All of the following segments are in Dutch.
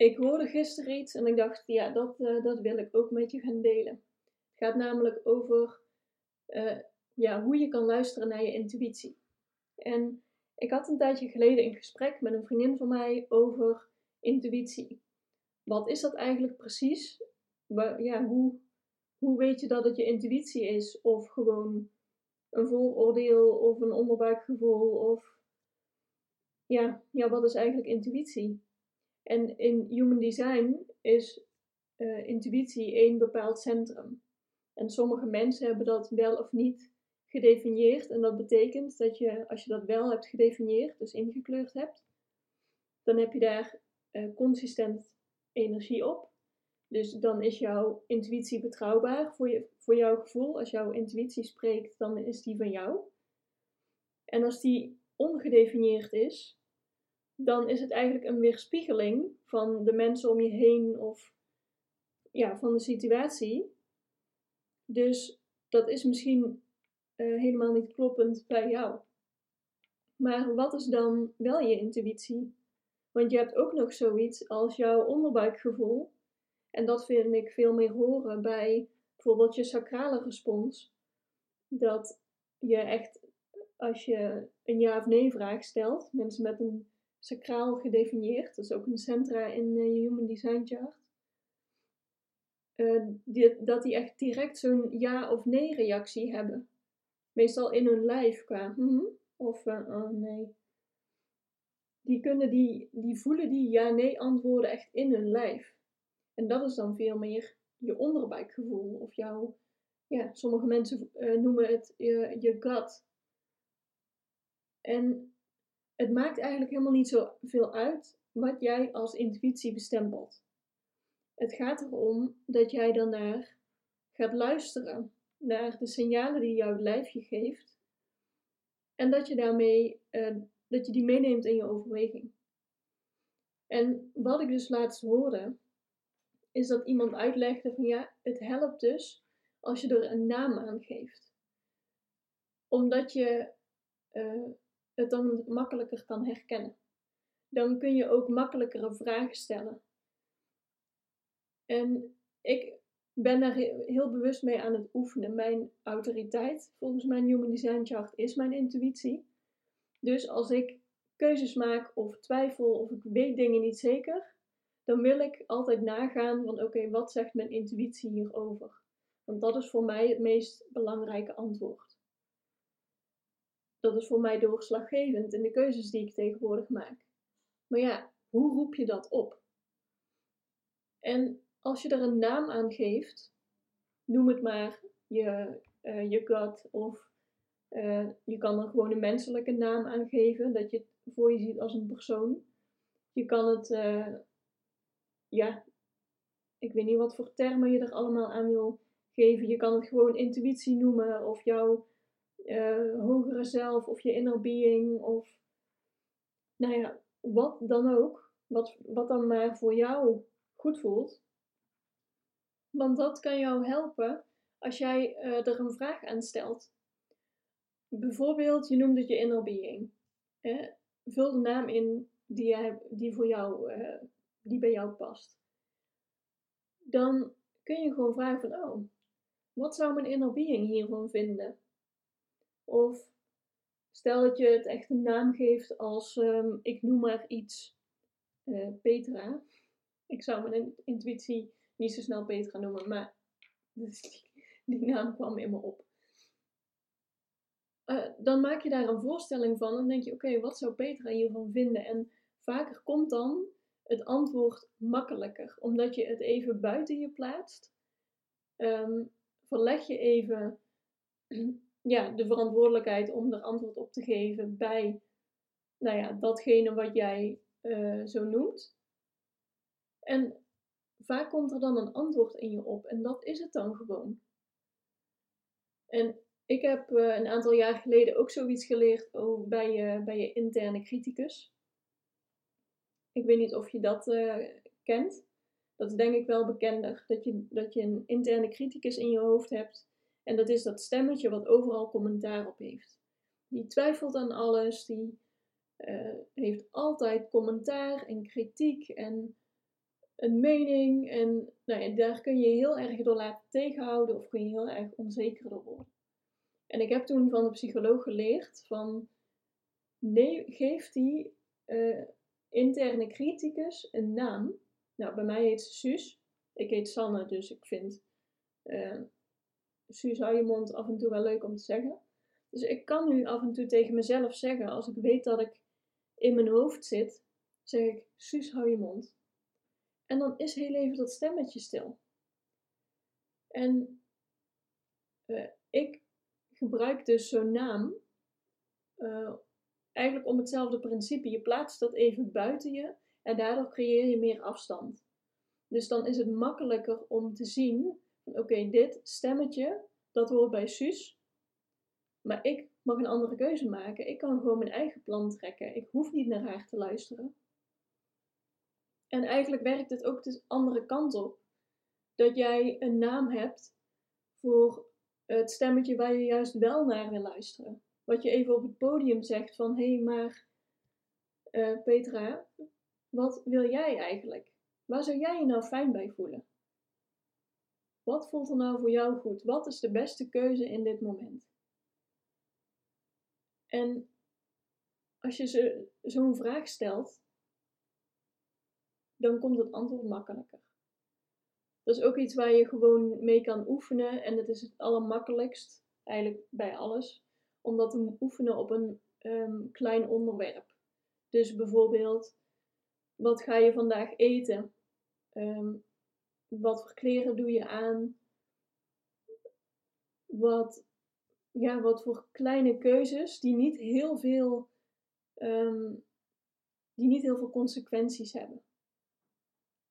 Ik hoorde gisteren iets en ik dacht, ja, dat, uh, dat wil ik ook met je gaan delen. Het gaat namelijk over uh, ja, hoe je kan luisteren naar je intuïtie. En ik had een tijdje geleden een gesprek met een vriendin van mij over intuïtie. Wat is dat eigenlijk precies? Ja, hoe, hoe weet je dat het je intuïtie is? Of gewoon een vooroordeel of een onderbuikgevoel? Of ja, ja wat is eigenlijk intuïtie? En in Human Design is uh, intuïtie één bepaald centrum. En sommige mensen hebben dat wel of niet gedefinieerd. En dat betekent dat je, als je dat wel hebt gedefinieerd, dus ingekleurd hebt, dan heb je daar uh, consistent energie op. Dus dan is jouw intuïtie betrouwbaar voor, je, voor jouw gevoel. Als jouw intuïtie spreekt, dan is die van jou. En als die ongedefinieerd is, dan is het eigenlijk een weerspiegeling van de mensen om je heen of ja, van de situatie. Dus dat is misschien uh, helemaal niet kloppend bij jou. Maar wat is dan wel je intuïtie? Want je hebt ook nog zoiets als jouw onderbuikgevoel. En dat vind ik veel meer horen bij bijvoorbeeld je sacrale respons. Dat je echt, als je een ja of nee vraag stelt, mensen met een sacraal gedefinieerd. Dat is ook een centra in je uh, Human Design Chart. Die, dat die echt direct zo'n ja of nee reactie hebben. Meestal in hun lijf qua hm, of uh, oh nee. Die, kunnen die, die voelen die ja-nee antwoorden echt in hun lijf. En dat is dan veel meer je onderbuikgevoel of jouw, ja, sommige mensen noemen het je, je gut. En het maakt eigenlijk helemaal niet zo veel uit wat jij als intuïtie bestempelt. Het gaat erom dat jij daarnaar gaat luisteren naar de signalen die jouw lijfje geeft en dat je daarmee uh, dat je die meeneemt in je overweging. En wat ik dus laatst hoorde, is dat iemand uitlegde van ja, het helpt dus als je er een naam aan geeft. Omdat je uh, het dan makkelijker kan herkennen. Dan kun je ook makkelijkere vragen stellen. En ik ben daar heel bewust mee aan het oefenen. Mijn autoriteit, volgens mijn Human Design Chart, is mijn intuïtie. Dus als ik keuzes maak of twijfel of ik weet dingen niet zeker, dan wil ik altijd nagaan van oké, wat zegt mijn intuïtie hierover? Want dat is voor mij het meest belangrijke antwoord dat is voor mij doorslaggevend in de keuzes die ik tegenwoordig maak. Maar ja, hoe roep je dat op? En als je er een naam aan geeft, noem het maar je, uh, je gut of uh, je kan er gewoon een menselijke naam aan geven, dat je het voor je ziet als een persoon. Je kan het, uh, ja, ik weet niet wat voor termen je er allemaal aan wil geven. Je kan het gewoon intuïtie noemen of jouw uh, hogere zelf of je inner being of nou ja, wat dan ook. Wat, wat dan maar voor jou goed voelt. Want dat kan jou helpen als jij uh, er een vraag aan stelt. Bijvoorbeeld, je noemt het je inner being. vul de naam in die, jij, die, voor jou, uh, die bij jou past. Dan kun je gewoon vragen van, oh, wat zou mijn inner being hiervan vinden? Of stel dat je het echt een naam geeft als, um, ik noem maar iets, uh, Petra. Ik zou mijn intuïtie niet zo snel Petra noemen, maar dus die, naam kwam in me op. Uh, dan maak je daar een voorstelling van en denk je, oké, wat zou Petra hiervan vinden? En vaker komt dan het antwoord makkelijker, omdat je het even buiten je plaatst. Um, verleg je even ja, de verantwoordelijkheid om er antwoord op te geven bij nou ja, datgene wat jij eh, zo noemt. En vaak komt er dan een antwoord in je op en dat is het dan gewoon. En ik heb uh, een aantal jaar geleden ook zoiets geleerd over bij, je, bij je interne criticus. Ik weet niet of je dat uh, kent. Dat is denk ik wel bekender. Dat je, dat je een interne criticus in je hoofd hebt. En dat is dat stemmetje wat overal commentaar op heeft. Die twijfelt aan alles. Die uh, heeft altijd commentaar en kritiek en een mening. En nou ja, daar kun je heel erg door laten tegenhouden of kun je heel erg onzeker door worden. En ik heb toen van de psycholoog geleerd van nee, geef die uh, interne criticus een naam. Nou, bij mij heet ze Suus. Ik heet Sanne, dus ik vind uh, Suus hou je mond af en toe wel leuk om te zeggen. Dus ik kan nu af en toe tegen mezelf zeggen, als ik weet dat ik in mijn hoofd zit, zeg ik, Suus, hou je mond. En dan is heel even dat stemmetje stil. En uh, ik gebruik dus zo'n naam uh, eigenlijk om hetzelfde principe. Je plaatst dat even buiten je en daardoor creëer je meer afstand. Dus dan is het makkelijker om te zien: oké, dit stemmetje, dat hoort bij Suus. Maar ik mag een andere keuze maken. Ik kan gewoon mijn eigen plan trekken. Ik hoef niet naar haar te luisteren. En eigenlijk werkt het ook de andere kant op. Dat jij een naam hebt voor het stemmetje waar je juist wel naar wil luisteren. Wat je even op het podium zegt van hé, hey, maar uh, Petra, wat wil jij eigenlijk? Waar zou jij je nou fijn bij voelen? Wat voelt er nou voor jou goed? Wat is de beste keuze in dit moment? En als je zo'n vraag stelt, dan komt het antwoord makkelijker. Dat is ook iets waar je gewoon mee kan oefenen en het is het allermakkelijkst, eigenlijk bij alles, om dat te oefenen op een um, klein onderwerp. Dus bijvoorbeeld, wat ga je vandaag eten? Um, wat voor kleren doe je aan? Wat, ja, wat voor kleine keuzes die niet heel veel, um, die niet heel veel consequenties hebben.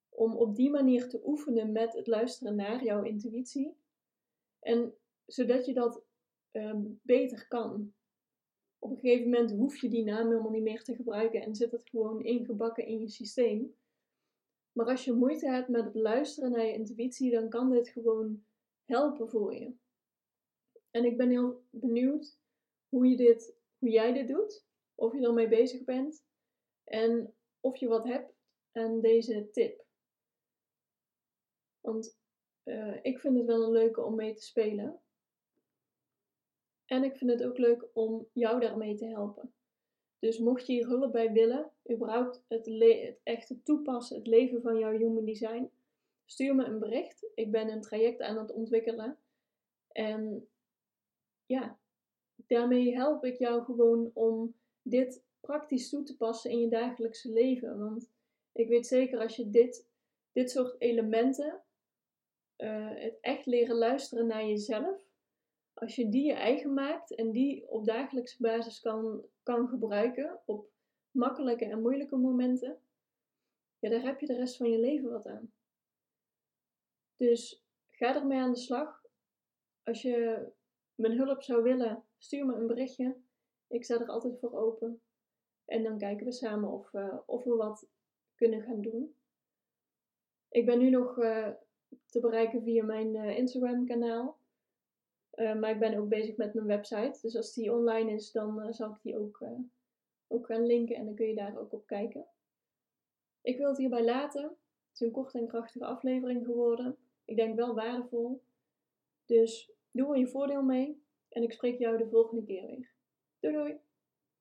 Om op die manier te oefenen met het luisteren naar jouw intuïtie. En zodat je dat um, beter kan. Op een gegeven moment hoef je die naam helemaal niet meer te gebruiken en zit het gewoon ingebakken in je systeem. Maar als je moeite hebt met het luisteren naar je intuïtie, dan kan dit gewoon helpen voor je. En ik ben heel benieuwd hoe, je dit, hoe jij dit doet, of je ermee bezig bent en of je wat hebt aan deze tip. Want uh, ik vind het wel een leuke om mee te spelen. En ik vind het ook leuk om jou daarmee te helpen. Dus mocht je hier hulp bij willen, überhaupt het, het echte toepassen, het leven van jouw human design, stuur me een bericht. Ik ben een traject aan het ontwikkelen. En ja, daarmee help ik jou gewoon om dit praktisch toe te passen in je dagelijkse leven. Want ik weet zeker als je dit, dit soort elementen, uh, het echt leren luisteren naar jezelf, als je die je eigen maakt en die op dagelijkse basis kan, kan gebruiken op makkelijke en moeilijke momenten, ja, daar heb je de rest van je leven wat aan. Dus ga ermee aan de slag. Als je mijn hulp zou willen, stuur me een berichtje. Ik sta er altijd voor open. En dan kijken we samen of, uh, of we wat kunnen gaan doen. Ik ben nu nog uh, te bereiken via mijn uh, Instagram kanaal. Uh, maar ik ben ook bezig met mijn website. Dus als die online is, dan uh, zal ik die ook, uh, ook gaan linken en dan kun je daar ook op kijken. Ik wil het hierbij laten. Het is een korte en krachtige aflevering geworden. Ik denk wel waardevol. Dus doe er je voordeel mee. En ik spreek jou de volgende keer weer. Doei doei!